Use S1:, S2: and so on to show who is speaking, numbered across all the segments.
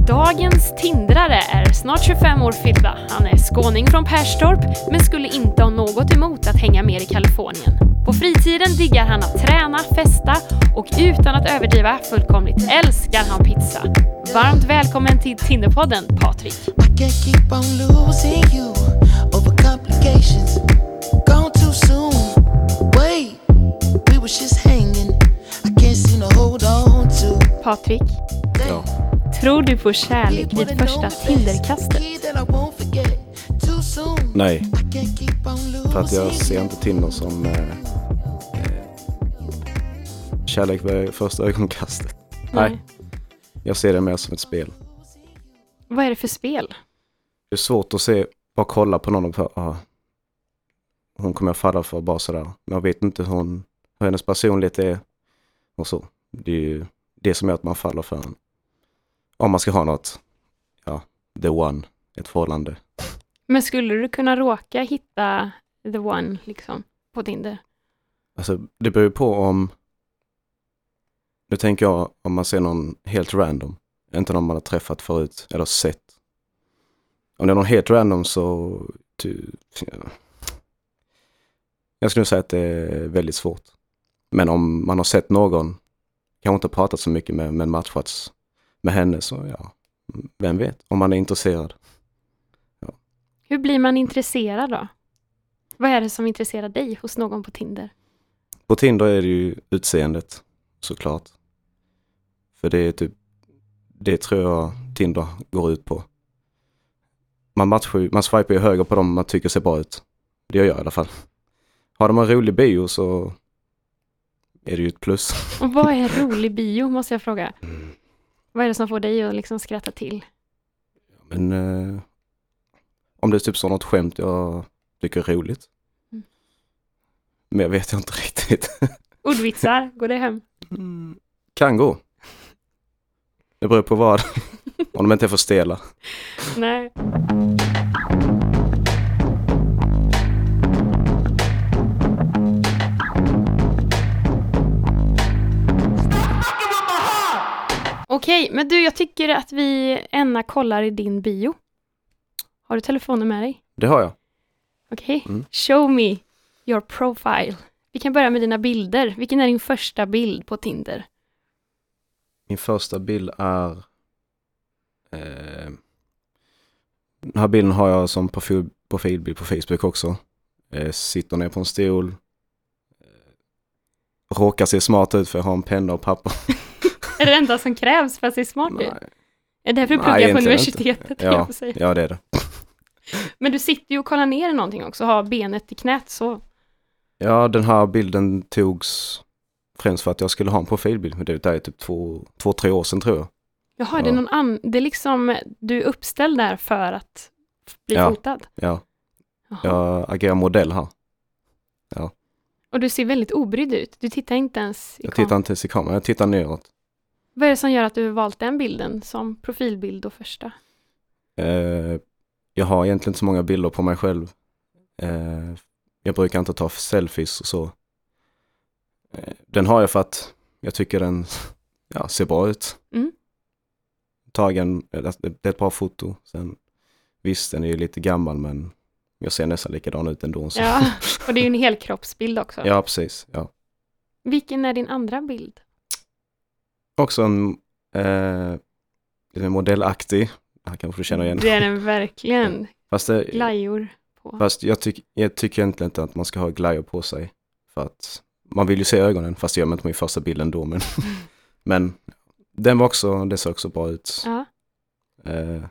S1: Dagens tindrare är snart 25 år fyllda. Han är skåning från Perstorp, men skulle inte ha något emot att hänga mer i Kalifornien. På fritiden diggar han att träna, festa och utan att överdriva fullkomligt älskar han pizza. Varmt välkommen till Tinderpodden, Patrik.
S2: I can't keep on losing you over complications. Gone too soon. Wait, we was just hanging. I can't seem to hold on to.
S1: Patrik,
S3: Ja.
S1: Tror du på kärlek vid första Tinderkastet?
S3: Nej,
S2: För
S3: att jag ser inte Tinder som eh, eh, kärlek vid första ögonkastet. Nej, jag ser det mer som ett spel.
S1: Vad är det för spel?
S3: Det är svårt att se, bara kolla på någon och bara, ah, hon kommer jag falla för bara sådär. Men jag vet inte hur, hon, hur hennes personlighet är och så. Det är ju det som gör att man faller för henne. Om man ska ha något, ja, the one, ett förhållande.
S1: Men skulle du kunna råka hitta the one liksom på Tinder?
S3: Alltså det beror ju på om, nu tänker jag om man ser någon helt random, inte någon man har träffat förut eller sett. Om det är någon helt random så, ty, jag skulle säga att det är väldigt svårt. Men om man har sett någon, kanske inte pratat så mycket med, men matchats med henne så ja, vem vet, om man är intresserad.
S1: Hur blir man intresserad då? Vad är det som intresserar dig hos någon på Tinder?
S3: På Tinder är det ju utseendet såklart. För det är typ, det tror jag Tinder går ut på. Man matchar ju, man swipar ju höger på dem man tycker ser bra ut. Det gör jag i alla fall. Har de en rolig bio så är det ju ett plus.
S1: Och vad är rolig bio, måste jag fråga? Vad är det som får dig att liksom skratta till?
S3: Men eh, om det är typ så något skämt jag tycker är roligt.
S1: Mm.
S3: Men jag vet inte riktigt.
S1: Ordvitsar, går det hem?
S3: Kan gå. Det beror på vad. Om de inte är för stela.
S1: Nej. Okej, men du, jag tycker att vi ena kollar i din bio. Har du telefonen med dig?
S3: Det har jag.
S1: Okej,
S3: Mm.
S1: show me your profile. Vi kan börja med dina bilder. Vilken är din första bild på Tinder?
S3: Min första bild är... Eh, den här bilden har jag som profil, profilbild på Facebook också. Eh, sitter ner på en stol. Eh, råkar se smart ut för jag har en penna och papper.
S1: Är det enda som krävs för att se smart ut? Är det därför du pluggar på universitetet? jag
S3: Ja, ja, det är det.
S1: Men du sitter ju och kollar ner i någonting också, har benet i knät så.
S3: Ja, den här bilden togs främst för att jag skulle ha en profilbild. Men det är typ två, två tre år sedan tror jag.
S1: Jaha, är det
S3: Ja.
S1: någon annan? Det är liksom, du är uppställd där för att bli
S3: Ja.
S1: fotad?
S3: Ja,
S1: Jaha.
S3: jag agerar modell här.
S1: Och du ser väldigt obrydd ut. Du tittar inte ens i
S3: Jag
S1: kameran.
S3: tittar inte ens i kameran, jag tittar neråt.
S1: Vad är det som gör att du har valt den bilden som profilbild och första?
S3: Eh, jag har egentligen inte så många bilder på mig själv. Eh, jag brukar inte ta selfies och så. Eh, den har jag för att jag tycker den ja, ser bra ut.
S1: Mm.
S3: Tagen, det det är ett bra foto. Sen, visst, den är ju lite gammal men jag ser nästan likadan ut ändå. Så.
S1: Ja, och det är ju en helkroppsbild också.
S3: ja, precis. Ja.
S1: Vilken är din andra bild?
S3: Också en eh, lite modellaktig. Här kanske du känner igen.
S1: Det är den verkligen.
S3: Fast, det,
S1: Glajjor på.
S3: fast jag, tyck, jag tycker egentligen inte att man ska ha glajjor på sig. För att man vill ju se ögonen, fast det gör man inte på första bild ändå. Men, men den var också, det ser också bra ut.
S1: Ja,
S3: Eh,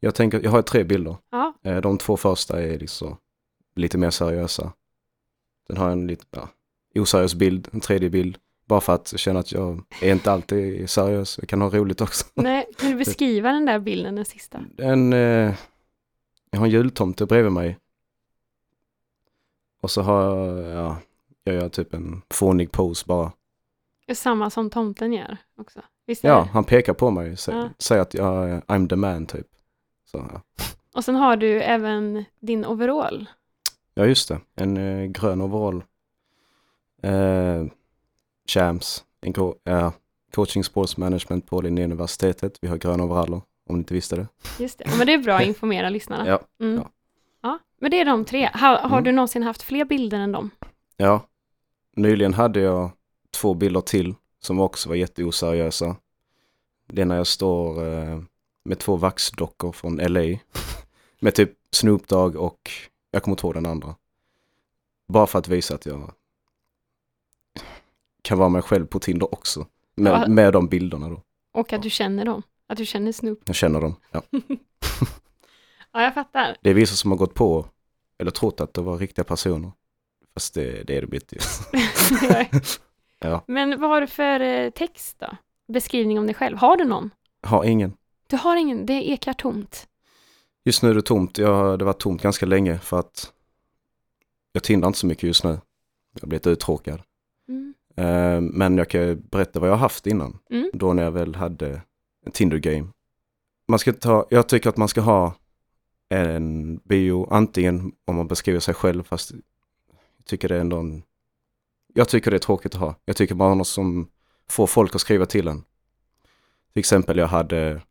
S3: jag tänker, jag har tre bilder.
S1: ja.
S3: Eh, de två första är liksom lite mer seriösa. Sen har jag en lite ja, oseriös bild, en tredje bild. Bara för att känna att jag är inte alltid seriös, jag kan ha roligt också.
S1: Nej, kan du beskriva den där bilden, den sista?
S3: En, eh, jag har en jultomte bredvid mig. Och så har jag, ja, jag gör typ en fånig pose bara.
S1: Samma som tomten gör också. Visst
S3: Ja,
S1: det?
S3: han pekar på mig, sä,
S1: Ja.
S3: säger att jag är I'm the man typ. Så, ja.
S1: Och sen har du även din overall.
S3: ja, just det. En eh, grön overall. Eh, Champs, en grå, ja, coaching sports management på Linnéuniversitetet. Vi har gröna overaller, om ni inte visste det.
S1: Just det, men det är bra att informera lyssnarna.
S3: Ja,
S1: Mm.
S3: ja.
S1: ja. Men det är de tre. Har, har
S3: Mm.
S1: du någonsin haft fler bilder än dem?
S3: Ja, nyligen hade jag två bilder till som också var jätteoseriösa. Det är när jag står eh, med två vaxdockor från LA med typ Snoop Dogg och jag kommer inte ihåg den andra. Bara för att visa att jag kan vara mig själv på Tinder också. Med,
S1: Ja.
S3: med de bilderna då.
S1: Och att du känner dem? Att du känner Snoop?
S3: Jag känner dem. Ja.
S1: Ja, jag fattar.
S3: Det är vissa som har gått på eller trott att det var riktiga personer. Fast det, det är det inte. Ja.
S1: Men vad har du för eh, text då? Beskrivning om dig själv. Har du någon?
S3: Har ingen.
S1: Du har ingen, det ekar tomt.
S3: Just nu är det tomt. Jag, det var tomt ganska länge för att jag tindrar inte så mycket just nu. Jag har blivit uttråkad. Eh, men jag kan berätta vad jag har haft innan.
S1: Mm.
S3: Då när jag väl hade en Tinder-game. Man ska ta, jag tycker att man ska ha en bio, antingen om man beskriver sig själv, fast jag tycker det är ändå en... Jag tycker det är tråkigt att ha. Jag tycker bara något som får folk att skriva till en. Till exempel jag hade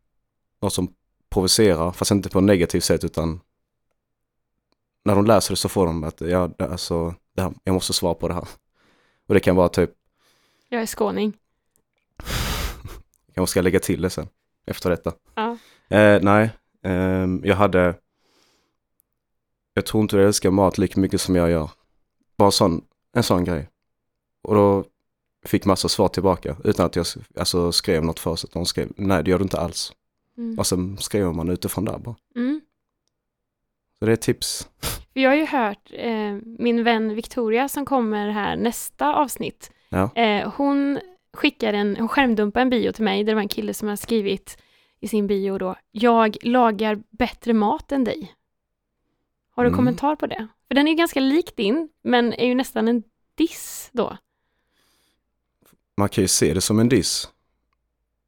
S3: något som provocerar, fast inte på ett negativt sätt utan när de läser det så får de att, ja, alltså, det här, jag måste svara på det här. Och det kan vara typ,
S1: Jag är skåning.
S3: jag kanske ska lägga till det sen, efter detta.
S1: Ja.
S3: Eh, nej, ehm, jag hade, jag tror inte jag älskar mat lika mycket som jag gör. Bara sån, en sån grej. Och då fick massa svar tillbaka utan att jag alltså, skrev något först. Utan de skrev, nej det gör du inte alls.
S1: Mm.
S3: Och sen skriver man utifrån där bara.
S1: Mm.
S3: Så det är tips.
S1: För jag har ju hört eh, min vän Victoria som kommer här nästa avsnitt.
S3: Ja.
S1: Eh, hon skickar en, hon skärmdumpar en bio till mig där det var en kille som har skrivit i sin bio då, jag lagar bättre mat än dig. Har du
S3: Mm.
S1: kommentar på det? För den är ju ganska lik din, men är ju nästan en diss då.
S3: Man kan ju se det som en diss.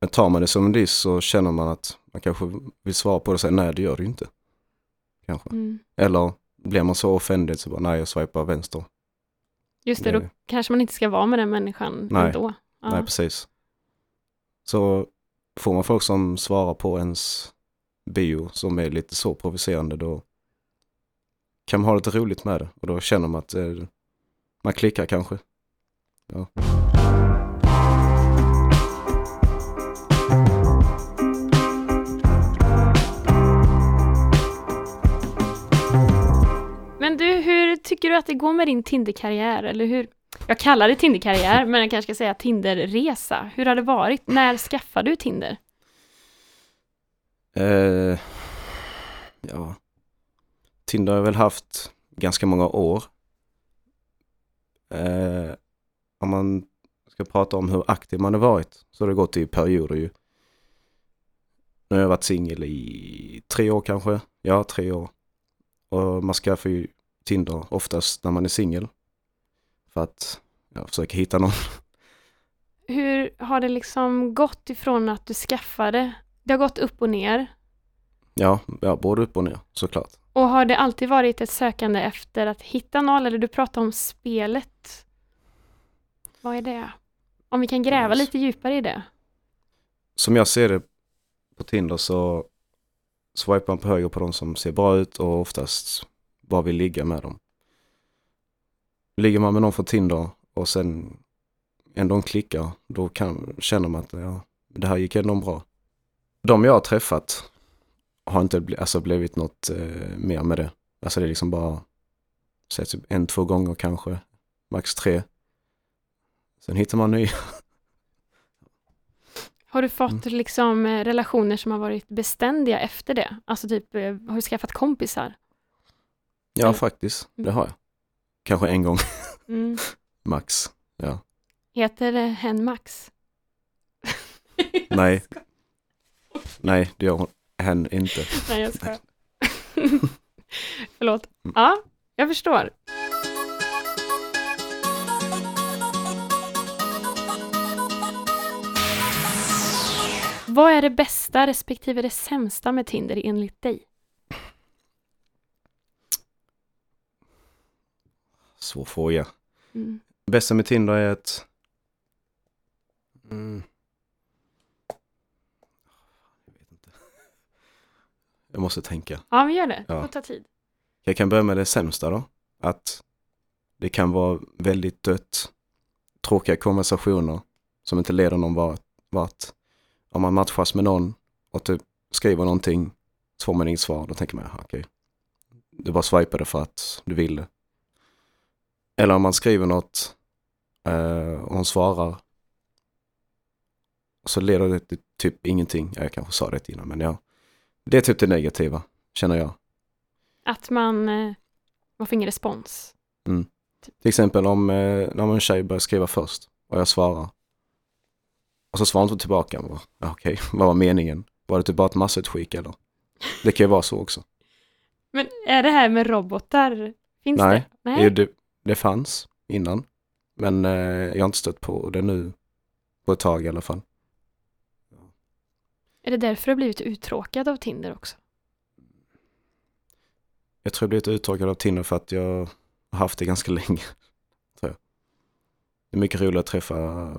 S3: Men tar man det som en diss så känner man att man kanske vill svara på det och säga nej det gör du inte. Kanske.
S1: Mm.
S3: Eller blir man så offended så bara nej jag swipar vänster.
S1: Just det,
S3: Det-
S1: då kanske man inte ska vara med den människan
S3: Nej.
S1: ändå. Ja.
S3: Nej precis. Så får man folk som svarar på ens bio som är lite så provocerande då kan man ha lite roligt med det och då känner man att eh, man klickar kanske. Ja.
S1: Men du, hur tycker du att det går med din Tinder-karriär? Eller hur? Jag kallar det Tinder-karriär, men jag kanske ska säga Tinder-resa. Hur har det varit? När skaffade du Tinder?
S3: Uh, ja. Tinder har jag väl haft ganska många år. Uh, om man ska prata om hur aktiv man har varit så har det gått i perioder ju. Nu har jag varit singel i tre år kanske. Ja, tre år. Och man skaffar ju Tinder oftast när man är singel. För att ja, försöka hitta någon.
S1: Hur har det liksom gått ifrån att du skaffade? Det har gått upp och ner.
S3: Ja, ja både upp och ner såklart.
S1: Och har det alltid varit ett sökande efter att hitta någon? Eller du pratar om spelet. Vad är det? Om vi kan gräva
S3: Yes.
S1: lite djupare i det.
S3: som jag ser det på Tinder så swipar man på höger på de som ser bra ut och oftast bara vill ligga med dem. Ligger man med någon från Tinder och sen ändå klickar, då kan, känner man att ja, det här gick ändå bra. De jag har träffat har inte alltså blivit något eh, mer med det. Alltså det är liksom bara så typ en, två gånger kanske, max tre. Sen hittar man nya.
S1: Har du fått liksom eh, relationer som har varit beständiga efter det? Alltså typ, eh, har du skaffat kompisar?
S3: Ja,
S1: Eller-
S3: faktiskt. Det
S1: Mm.
S3: har jag. Kanske en gång,
S1: Mm.
S3: max. Ja.
S1: Heter det hen Max?
S3: Nej. Nej, det gör hon hen inte.
S1: Nej, jag skojar. Förlåt.
S3: Mm.
S1: Ja, jag förstår. Vad är det bästa respektive det sämsta med Tinder enligt dig?
S3: Svår fråga.
S1: Mm.
S3: Bästa med Tinder är att... Mm. Jag vet inte. Jag måste tänka.
S1: Ja, men gör det.
S3: Ja.
S1: Det får ta tid.
S3: Jag kan börja med det sämsta då. Att det kan vara väldigt dött. Tråkiga konversationer som inte leder någon vart. Om man matchas med någon och typ skriver någonting, Två får man inget svar. Då tänker man, okej, okay. du bara swipade för att du ville. Eller om man skriver något eh, och hon svarar så leder det till typ ingenting. Ja, jag kanske sa det innan, men ja. Det är typ det negativa, känner jag.
S1: Att man, eh, man får ingen respons.
S3: Till exempel om, eh, när en tjej börjar skriva först och jag svarar. Och så svarar hon inte tillbaka. Jag bara, "Ja, Okej, vad var meningen? Var det typ bara ett massutskick eller? Det kan ju vara så också.
S1: Men är det här med robotar, finns
S3: Nej,
S1: det?
S3: Det, det, det fanns innan. Men eh, jag har inte stött på det nu på ett tag i alla fall.
S1: Är det därför du blivit uttråkad av Tinder också?
S3: Jag tror jag blivit uttråkad av Tinder för att jag har haft det ganska länge. Tror jag. Det är mycket roligare att träffa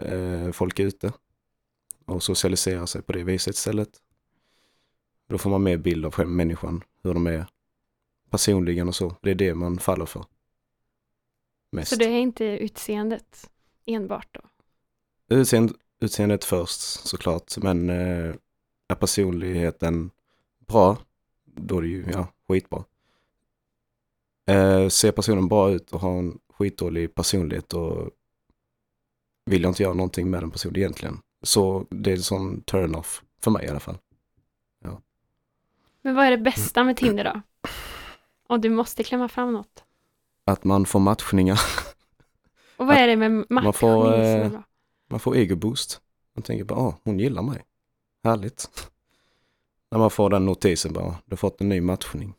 S3: eh, folk ute och socialisera sig på det viset istället. Då får man mer bild av människan, hur de är personligen och så. Det är det man faller för. Mest.
S1: Så det är inte utseendet enbart då?
S3: Utseende, utseendet först såklart, men eh, är personligheten bra, då är det ju ja, skitbra. Eh, ser personen bra ut och har en skitdålig personlighet och vill jag inte göra någonting med den personen egentligen. Så det är en sån turn-off för mig i alla fall.
S1: Men vad är det bästa med Tinder då? Om du måste klämma fram något.
S3: Att man får matchningar,
S1: Och vad är det med matchning
S3: får,
S1: som är
S3: eh, man får ego-boost. Man tänker bara, åh, hon gillar mig. Härligt. När man får den notisen bara, du har fått en ny matchning.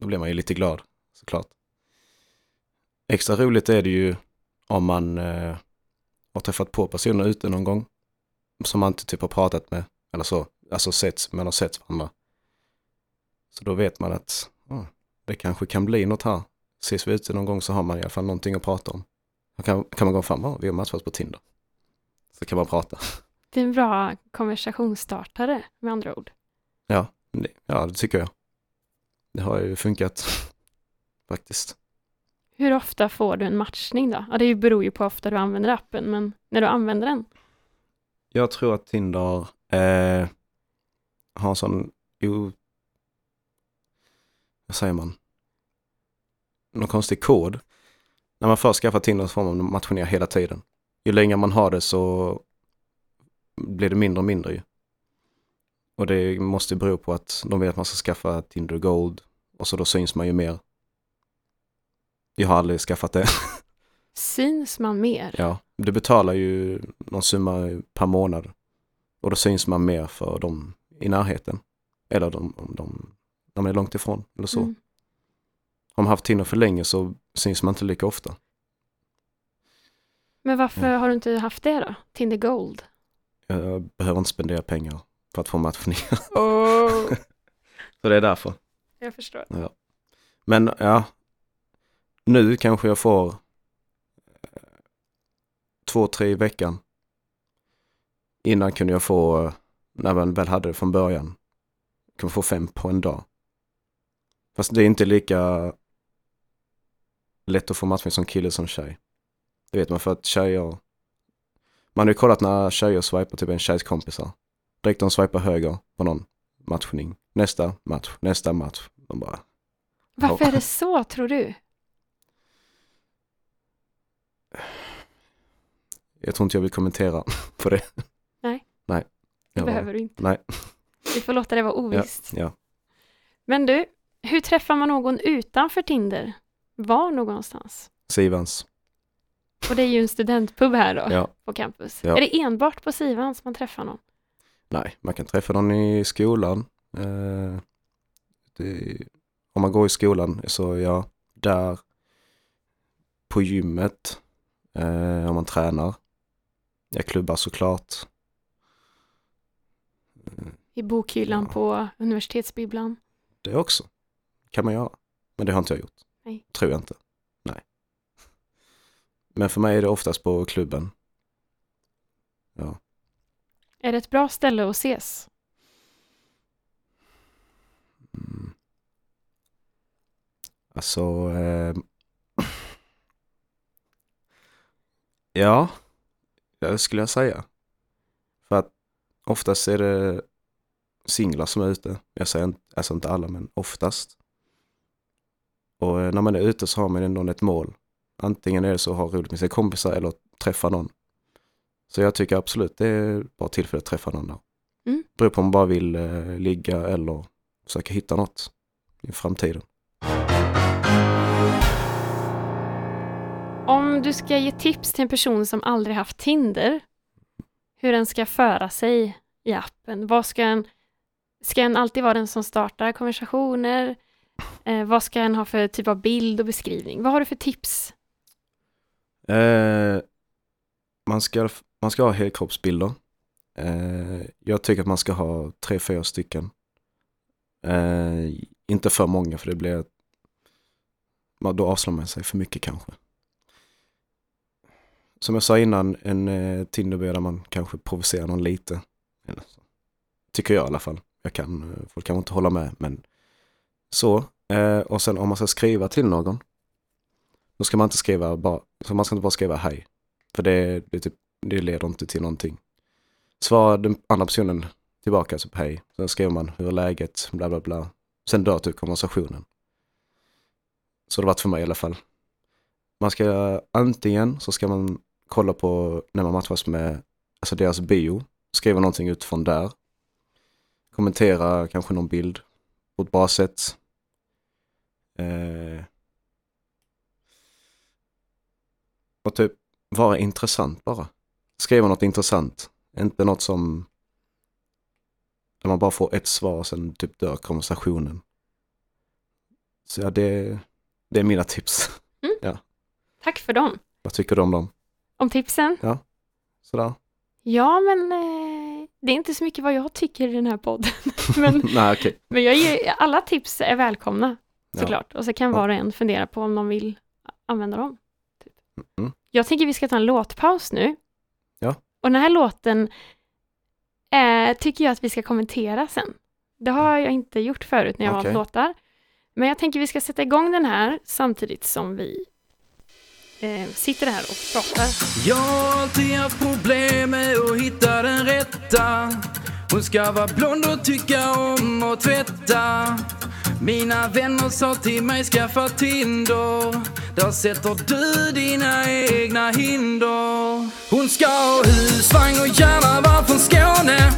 S3: Då blir man ju lite glad, såklart. Extra roligt är det ju om man eh, har träffat på personer ute någon gång. Som man inte typ har pratat med, eller så. Alltså sett, man har sett varandra. Så då vet man att ah, det kanske kan bli något här. Ses vi ute någon gång så har man i alla fall någonting att prata om. Då kan, kan man gå fram, ah, vi har matchats på Tinder. Så kan man prata.
S1: Det är en bra konversationsstartare med andra ord.
S3: Ja, det, ja, det tycker jag. Det har ju funkat faktiskt.
S1: Hur ofta får du en matchning då? Ja, det beror ju på hur ofta du använder appen, men när du använder den?
S3: Jag tror att Tinder eh, har en sån, o, vad säger man, någon konstig kod. När man först skaffar Tinder så får man matchinera hela tiden. Ju längre man har det så blir det mindre och mindre ju. Och det måste bero på att de vet att man ska skaffa Tinder Gold och så då syns man ju mer. Jag har aldrig skaffat det.
S1: Syns man mer?
S3: Ja, du betalar ju någon summa per månad och då syns man mer för dem i närheten. Eller de, de, man är långt ifrån eller så.
S1: Mm.
S3: Har man haft Tinder för länge så syns man inte lika ofta.
S1: Men varför har du inte haft det då? Tinder Gold?
S3: Jag behöver inte spendera pengar för att få matchningar.
S1: Oh.
S3: så det är därför.
S1: Jag förstår.
S3: Men ja, nu kanske jag får eh, två, tre i veckan. Innan kunde jag få, eh, när man väl hade det från början, kunde få fem på en dag. Fast det är inte lika lätt att få matchning som kille som tjej. Det vet man för att tjejer, man har ju kollat när tjejer swipar typ en tjejs kompisar. Direkt de swipar höger på någon matchning. Nästa match, nästa match. De bara,
S1: Varför är det så, tror du?
S3: Jag tror inte jag vill kommentera på det.
S1: Nej.
S3: Nej.
S1: Det
S3: Jag
S1: behöver du inte.
S3: Nej.
S1: Vi får låta det vara
S3: Ja,
S1: ovisst.
S3: ja.
S1: Men du, hur träffar man någon utanför Tinder? Var någonstans?
S3: Sivans.
S1: Och det är ju en studentpub här då,
S3: Ja.
S1: på campus.
S3: Ja.
S1: Är det enbart på Sivans man träffar någon?
S3: Nej, man kan träffa någon i skolan. Eh, det, om man går i skolan så ja, där. På gymmet. Eh, om man tränar. Jag klubbar såklart.
S1: I bokhyllan
S3: Ja.
S1: på universitetsbibblan?
S3: Det också. Kan man göra. Men det har inte jag gjort.
S1: Nej.
S3: Tror jag inte. Nej. Men för mig är det oftast på klubben. Ja.
S1: Är det ett bra ställe att ses?
S3: Mm. Alltså... Eh, ja, det skulle jag säga. För att oftast är det singlar som är ute. Jag säger inte, alltså inte alla, men oftast. Och eh, när man är ute så har man ändå ett mål. Antingen är det så att ha roligt med sina kompisar eller träffa någon. Så jag tycker absolut det är bara tillfälle att träffa någon där.
S1: Mm.
S3: Beror på om man bara vill eh, ligga eller försöka hitta något i framtiden.
S1: Om du ska ge tips till en person som aldrig haft Tinder, hur den ska föra sig i appen, vad ska en, ska en alltid vara den som startar konversationer? Eh, vad ska en ha för typ av bild och beskrivning? Vad har du för tips?
S3: Eh, man, ska, man ska ha helkroppsbilder. Eh, jag tycker att man ska ha tre, fyra stycken. Eh, inte för många för det blir då avslöjar man sig för mycket kanske. Som jag sa innan, en eh, Tinderby där man kanske provocerar någon lite. Tycker jag i alla fall. Jag kan, eh, folk kan inte hålla med men så. Eh, och sen om man ska skriva till någon då ska man inte skriva bara, så man ska inte bara skriva hej. För det, det, typ, det leder inte till någonting. Svarar den andra personen tillbaka typ hej. Sen skriver man hur är läget, bla bla bla. Sen dör typ konversationen. Så det var varit för mig i alla fall. Man ska antingen så ska man kolla på när man matchas med alltså deras bio. Skriva någonting utifrån där. Kommentera kanske någon bild på ett bra sätt. Eh, och typ vara intressant bara. Skriva något intressant. Inte något som där man bara får ett svar och sen typ dör konversationen. Så ja, det, det är mina tips.
S1: Tack för dem.
S3: Vad tycker du om dem?
S1: Om tipsen?
S3: Sådär?
S1: Ja, men eh, det är inte så mycket vad jag tycker i den här podden. men,
S3: Nej, okej.
S1: men jag ger, alla tips är välkomna
S3: Ja.
S1: såklart. Och så kan
S3: Ja.
S1: var och en fundera på om de vill använda dem. Typ.
S3: Mm.
S1: Jag tänker vi ska ta en låtpaus nu.
S3: Ja.
S1: Och den här låten eh, tycker jag att vi ska kommentera sen. Det har jag inte gjort förut när jag
S3: Okej.
S1: valt låtar. Men jag tänker vi ska sätta igång den här samtidigt som vi eh, sitter här och pratar.
S4: Jag har alltid haft problem med att hitta den rätta. Hon ska vara blond och tycka om att tvätta. Mina vänner sa till mig skaffa Tinder. Där sätter du dina egna hinder. Hon ska ha husvagn och gärna vara från Skåne?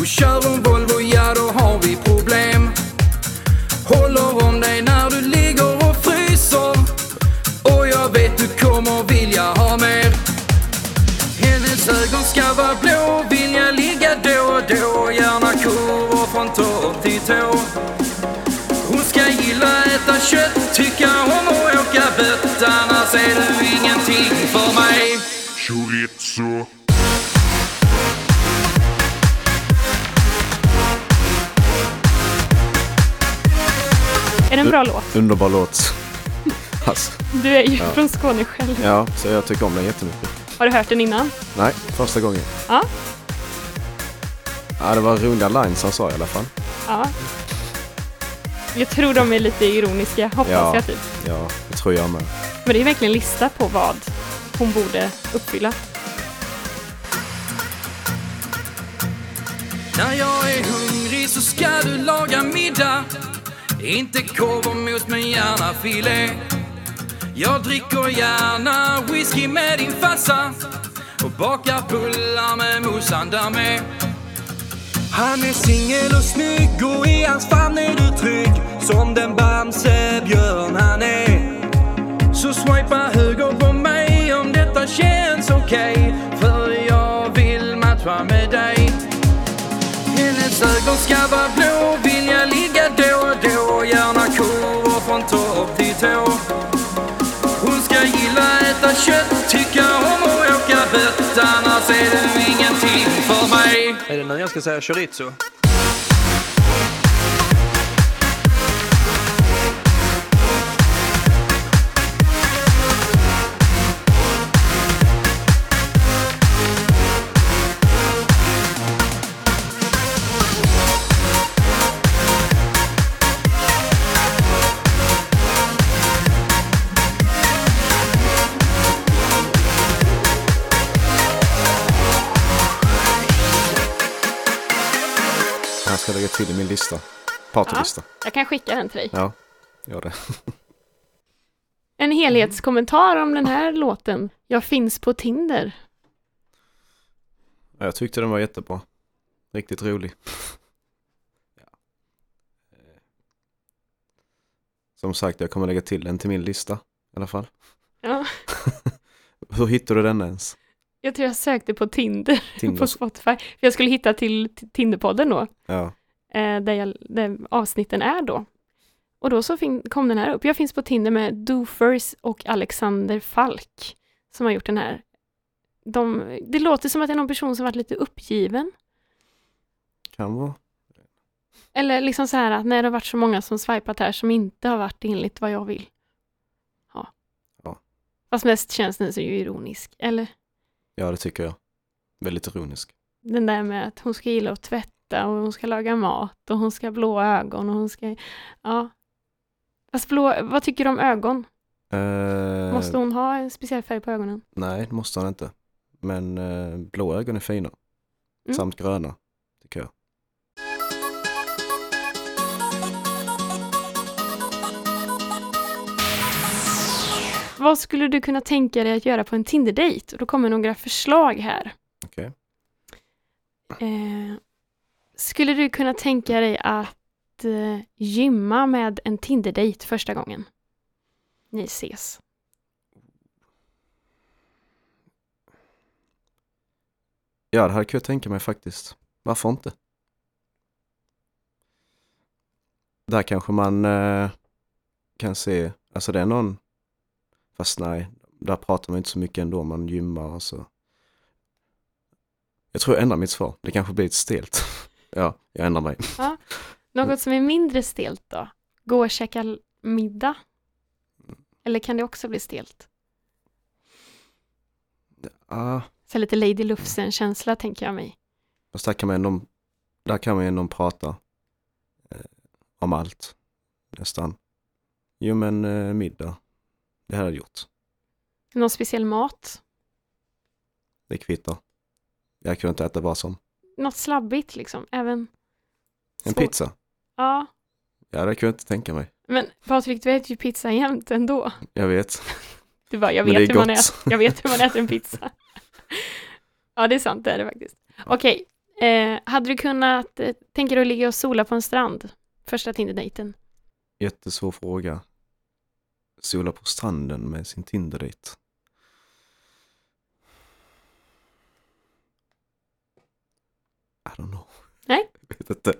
S4: Och kör hon Volvo, ja då har vi problem. Håller om dig när du kommer vilja ha mer Hennes ögon ska vara blå, vilja ligga då och då Gärna kurvor från topp till tå Hon ska gilla äta kött, tycka om att åka bött Annars är du ingenting för mig
S5: Chorizo.
S1: Är det en bra låt?
S3: Underbar låt. Alltså,
S1: Du är ju
S3: Ja.
S1: från Skåne själv.
S3: ja, så jag tycker om den jättemycket.
S1: Har du hört den innan?
S3: Nej, första gången.
S1: Ja.
S3: Ja, det var roliga lines han sa i alla fall.
S1: Ja. Jag tror de är lite ironiska, hoppas
S3: Ja.
S1: jag typ.
S3: Ja, det tror jag med.
S1: Men det är verkligen en lista på vad hon borde uppfylla.
S4: När jag är hungrig så ska du laga middag Inte korv och mos men gärna filé jag dricker gärna whisky med din farsa Och bakar bullar med morsan där med. Han är singel och snygg och i hans famn är du trygg. Som den Bamsebjörn han är. Så swipa höger på mig om detta känns okej. För jag vill matcha med gilla äta kött, tycka om att åka bött Annars är det ingenting för mig
S6: Är det nu jag ska säga chorizo?
S3: Till i min lista. Partylista.
S1: Jag kan skicka den till dig.
S3: Ja, gör det.
S1: En helhetskommentar om den här låten. Jag finns på Tinder.
S3: Ja, jag tyckte den var jättebra. Riktigt rolig. ja. Eh, Som sagt, jag kommer lägga till den till min lista i alla fall.
S1: Ja,
S3: Hur hittade du den ens?
S1: jag tror jag sökte på Tinder,
S3: Tinder.
S1: på Spotify. För jag skulle hitta till Tinderpodden då,
S3: Ja,
S1: eh, där, jag, där avsnitten är då. Och då så kom den här upp. Jag finns på Tinder med Doofers och Alexander Falk som har gjort den här. De, det låter som att det är någon person som varit lite uppgiven.
S3: kan vara.
S1: Eller liksom så här att när det har varit så många som swipat här som inte har varit enligt vad jag vill. Ja.
S3: Ja.
S1: Fast mest känns den så ju ironisk. Eller
S3: Ja, det tycker jag. Väldigt ironisk.
S1: den där med att hon ska gilla att tvätta och hon ska laga mat och hon ska ha blå ögon och hon ska... Ja. Fast blå, vad tycker du om ögon?
S3: Eh,
S1: Måste hon ha en speciell färg på ögonen?
S3: Nej, det måste han inte. Men eh, blå ögon är fina.
S1: Mm.
S3: Samt gröna, tycker jag.
S1: Vad skulle du kunna tänka dig att göra på en Tinder-dejt? Och Då kommer några förslag här.
S3: Okej.
S1: Eh, skulle du kunna tänka dig att eh, gymma med en Tinder-dejt första gången? Ni ses.
S3: Ja, det hade jag kunnat tänka mig faktiskt. Varför inte? Där kanske man eh, kan se, alltså det är någon, fast nej, där pratar man inte så mycket ändå, man gymmar och så. Jag tror jag ändrar mitt svar, det kanske blir lite stelt. ja, jag ändrar mig.
S1: Något som är mindre stelt då? Gå och käka middag? Eller kan det också bli stelt?
S3: Ah,
S1: Så lite Lady Lufsen-känsla tänker jag mig.
S3: fast där kan man ändå, där kan man ändå prata eh, om allt, nästan. Jo men eh, middag, det hade jag gjort.
S1: Någon speciell mat?
S3: Det kvittar. Jag kunde inte äta vad som.
S1: Något slabbigt liksom? Även...
S3: En
S1: svår-
S3: pizza?
S1: Ja,
S3: Ja, det kunde jag inte tänka mig.
S1: men Patrik, du äter ju pizza jämt ändå.
S3: Jag vet.
S1: Du bara, jag vet, hur man äter, jag vet hur man äter en pizza. ja, det är sant, det är det faktiskt. Okej, eh, hade du kunnat eh, dig att ligga och sola på en strand? Första Tinder-dejten.
S3: Jättesvår fråga. Sola på stranden med sin Tinder-dejt. I don't know.
S1: Nej.
S3: Jag vet inte.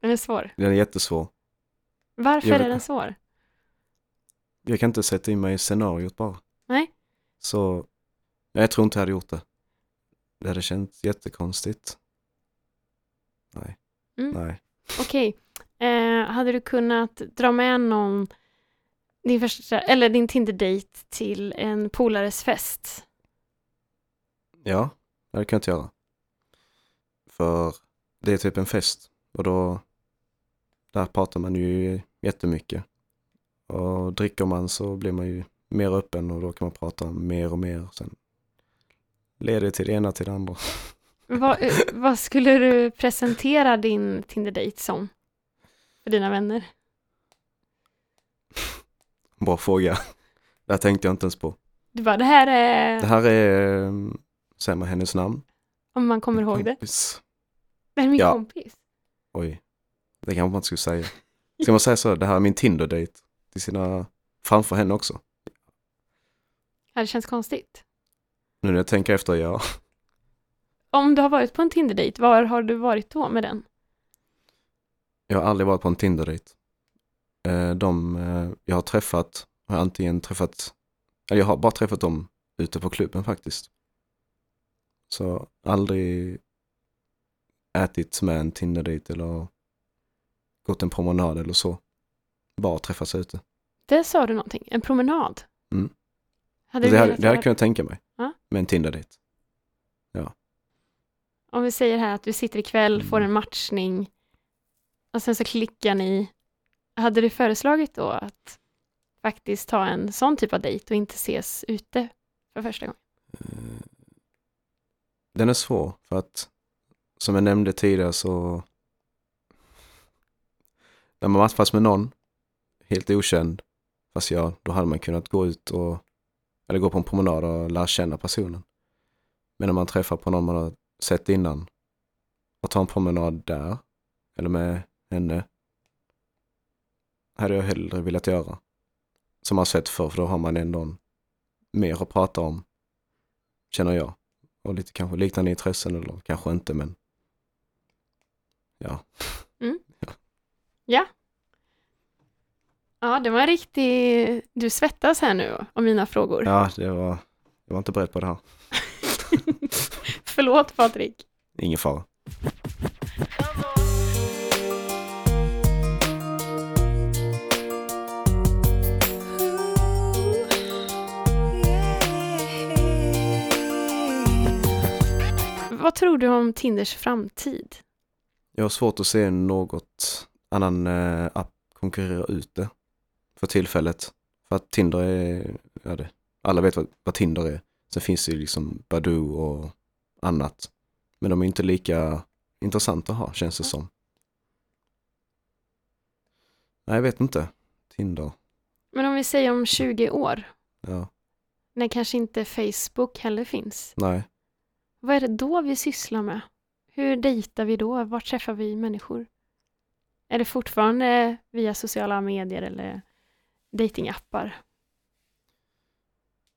S1: Den är svår.
S3: Den är jättesvår.
S1: Varför
S3: Jag
S1: är den svår?
S3: Jag kan inte sätta in mig i scenariot bara.
S1: Nej.
S3: Så, nej, jag tror inte jag hade gjort det. Det hade känts jättekonstigt. Nej.
S1: Mm.
S3: Nej.
S1: Okej, eh, hade du kunnat dra med någon, din, första, eller din Tinder-dejt till en polares fest?
S3: Ja, det hade jag kunnat göra. För det är typ en fest och då där pratar man ju jättemycket. Och dricker man så blir man ju mer öppen och då kan man prata mer och mer. Sen leder det till det ena till det andra.
S1: Vad, eh, vad skulle du presentera din Tinder-dejt som? För dina vänner?
S3: Bra fråga. Det här tänkte jag inte ens på.
S1: Du bara, det här är,
S3: Det här är, eh, säger man hennes namn?
S1: om man kommer ihåg det,
S3: Kompis.
S1: det är min
S3: Ja.
S1: kompis.
S3: Oj, det kanske man inte skulle säga. Ska man säga så? Det här är min Tinder-dejt till sina, framför henne också.
S1: Ja, det känns konstigt.
S3: Nu när jag tänker efter, ja.
S1: Om du har varit på en Tinder-dejt, var har du varit då med den?
S3: Jag har aldrig varit på en Tinder-dejt. Eh, De eh, jag har träffat har jag antingen träffat, eller jag har bara träffat dem ute på klubben faktiskt. Så aldrig ätit med en Tinder-dejt eller gått en promenad eller så. Bara träffats ute.
S1: Det sa du någonting, en promenad.
S3: Mm.
S1: Hade
S3: Det, hade, det hade jag kunnat tänka mig.
S1: Ja.
S3: Med en Tinder-dejt.
S1: Om vi säger här att du sitter ikväll,
S3: Mm.
S1: får en matchning och sen så klickar ni. Hade du föreslagit då att faktiskt ta en sån typ av dejt och inte ses ute för första gången?
S3: Eh, Den är svår för att som jag nämnde tidigare så när man matchas med någon, helt okänd, fast ja, då hade man kunnat gå ut och, eller gå på en promenad och lära känna personen. Men när man träffar på någon man har sett innan och tar en promenad där, eller med henne, hade jag hellre velat göra. Som man sett förr, för då har man ändå mer att prata om, känner jag. Och lite kanske liknande intressen eller kanske inte, men ja.
S1: Ja. Ja, det var en riktig... Du svettas här nu av mina frågor.
S3: Ja, det var, jag var inte beredd på det här.
S1: Förlåt Patrik.
S3: Ingen fara.
S1: Vad tror du om Tinders framtid?
S3: Jag har svårt att se något annan eh, app konkurrera ut det för tillfället. För att Tinder är, ja det, alla vet vad, vad Tinder är. Sen finns det ju liksom Badoo och annat. Men de är inte lika intressanta att ha känns det som. Nej, jag vet inte. Tinder,
S1: Men om vi säger om 20 år,
S3: ja,
S1: när kanske inte Facebook heller finns.
S3: nej.
S1: Vad är det då vi sysslar med? Hur dejtar vi då? Var träffar vi människor? Är det fortfarande via sociala medier eller datingappar?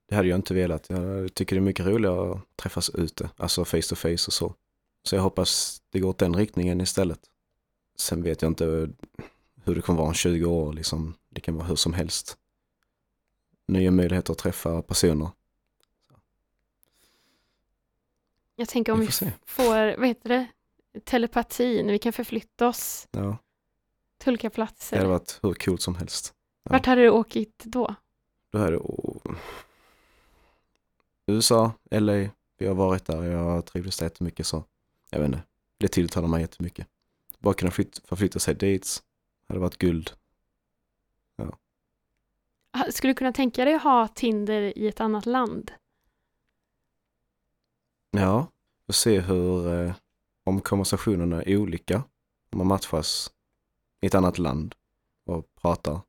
S3: Det hade jag inte velat. Jag tycker det är mycket roligare att träffas ute, alltså face to face och så. Så jag hoppas det går åt den riktningen istället. Sen vet jag inte hur det kommer vara om 20 år, liksom. det kan vara hur som helst. Nya möjligheter att träffa personer.
S1: Jag tänker om
S3: Vi
S1: vi,
S3: får se.
S1: får, vad heter det, telepati, när vi kan förflytta oss
S3: Ja,
S1: till olika
S3: det
S1: platser.
S3: hade varit hur coolt som helst. ja.
S1: Vart hade du åkt då?
S3: Då det oh. USA, LA, vi har varit där, jag trivdes där jättemycket så. Jag vet inte, det tilltalar mig jättemycket. Bara kunna flyt- förflytta sig dit, hade varit guld.
S1: Ah, Skulle du kunna tänka dig att ha Tinder i ett annat land?
S3: Ja, och se hur, eh, om konversationerna är olika, om man matchas i ett annat land och pratar.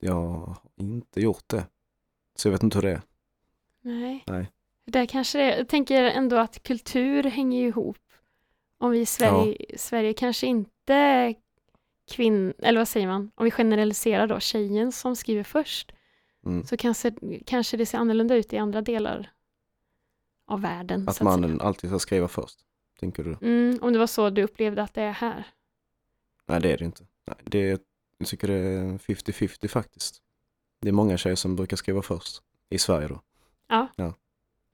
S3: Jag har inte gjort det, så jag vet inte hur det är.
S1: Nej.
S3: Nej.
S1: Där kanske det, jag tänker ändå att kultur hänger ihop. Om vi i Sverige, Sverige kanske inte kvinn, eller vad säger man, om vi generaliserar då, tjejen som skriver först,
S3: Mm.
S1: så kanske, kanske det ser annorlunda ut i andra delar av världen.
S3: Att
S1: att säga.
S3: mannen alltid ska skriva först, tänker du?
S1: Mm, om det var så du upplevde att det är här.
S3: Nej, det är det inte. Nej, det är, jag tycker det är 50-50 faktiskt. Det är många tjejer som brukar skriva först, i Sverige då.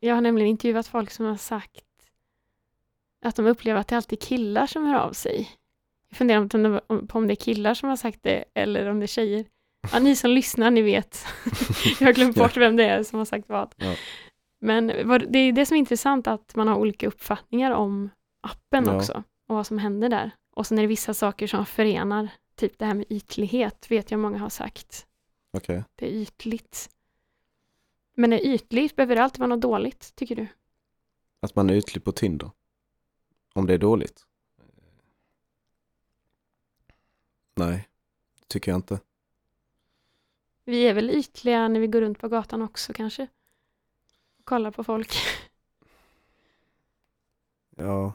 S1: Jag har nämligen intervjuat folk som har sagt att de upplever att det alltid är killar som hör av sig. Jag funderar på om det är killar som har sagt det eller om det är tjejer. Ja, ni som lyssnar, ni vet. Jag har glömt bort vem det är som har sagt vad.
S3: Ja.
S1: Men det är det som är intressant, att man har olika uppfattningar om appen
S3: Ja.
S1: också och vad som händer där. Och sen är det vissa saker som förenar, typ det här med ytlighet, vet jag många har sagt.
S3: Okej.
S1: Det är ytligt. Men är ytligt, behöver det alltid vara något dåligt, tycker du?
S3: Att man är ytlig på Tinder. Om det är dåligt. Nej, tycker jag inte.
S1: Vi är väl ytliga när vi går runt på gatan också kanske? Kollar på folk.
S3: Ja,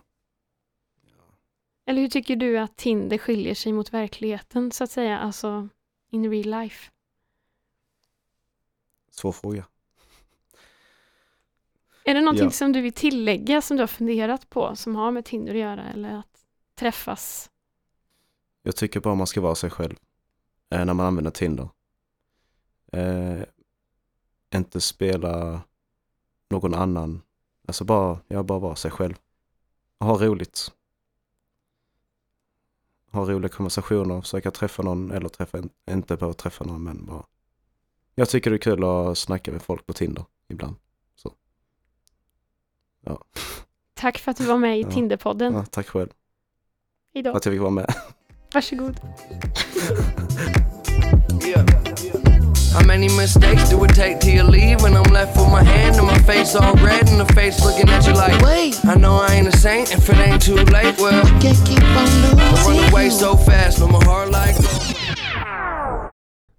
S1: Eller hur tycker du att Tinder skiljer sig mot verkligheten så att säga, alltså in real life?
S3: svår fråga.
S1: Är det någonting
S3: Ja.
S1: som du vill tillägga som du har funderat på som har med Tinder att göra eller att träffas?
S3: Jag tycker bara man ska vara sig själv eh, när man använder Tinder. Eh, inte spela någon annan. Alltså bara, ja, bara vara sig själv. Ha roligt. Ha roliga konversationer, försöka träffa någon eller träffa, inte behöva träffa någon men bara. Jag tycker det är kul att snacka med folk på Tinder ibland. Så. Ja,
S1: Tack för att du var med i
S3: Ja.
S1: Tinderpodden.
S3: ja tack själv
S1: Idag.
S3: för att jag fick vara med.
S1: Varsågod.
S2: Yeah.
S6: How many mistakes do it take till you leave when I'm left with my hand and my face all red and the face looking at you like,
S2: Wait,
S6: I know I ain't a saint if it ain't too late. Well,
S2: can't keep on
S6: I
S2: losing
S6: run away so fast, but my heart like.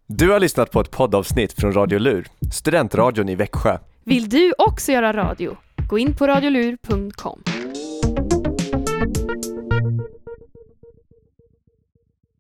S7: Du har lyssnat på ett poddavsnitt från Radio Lur, studentradion i Växjö.
S1: Vill du också göra radio? Gå in på radiolur.com.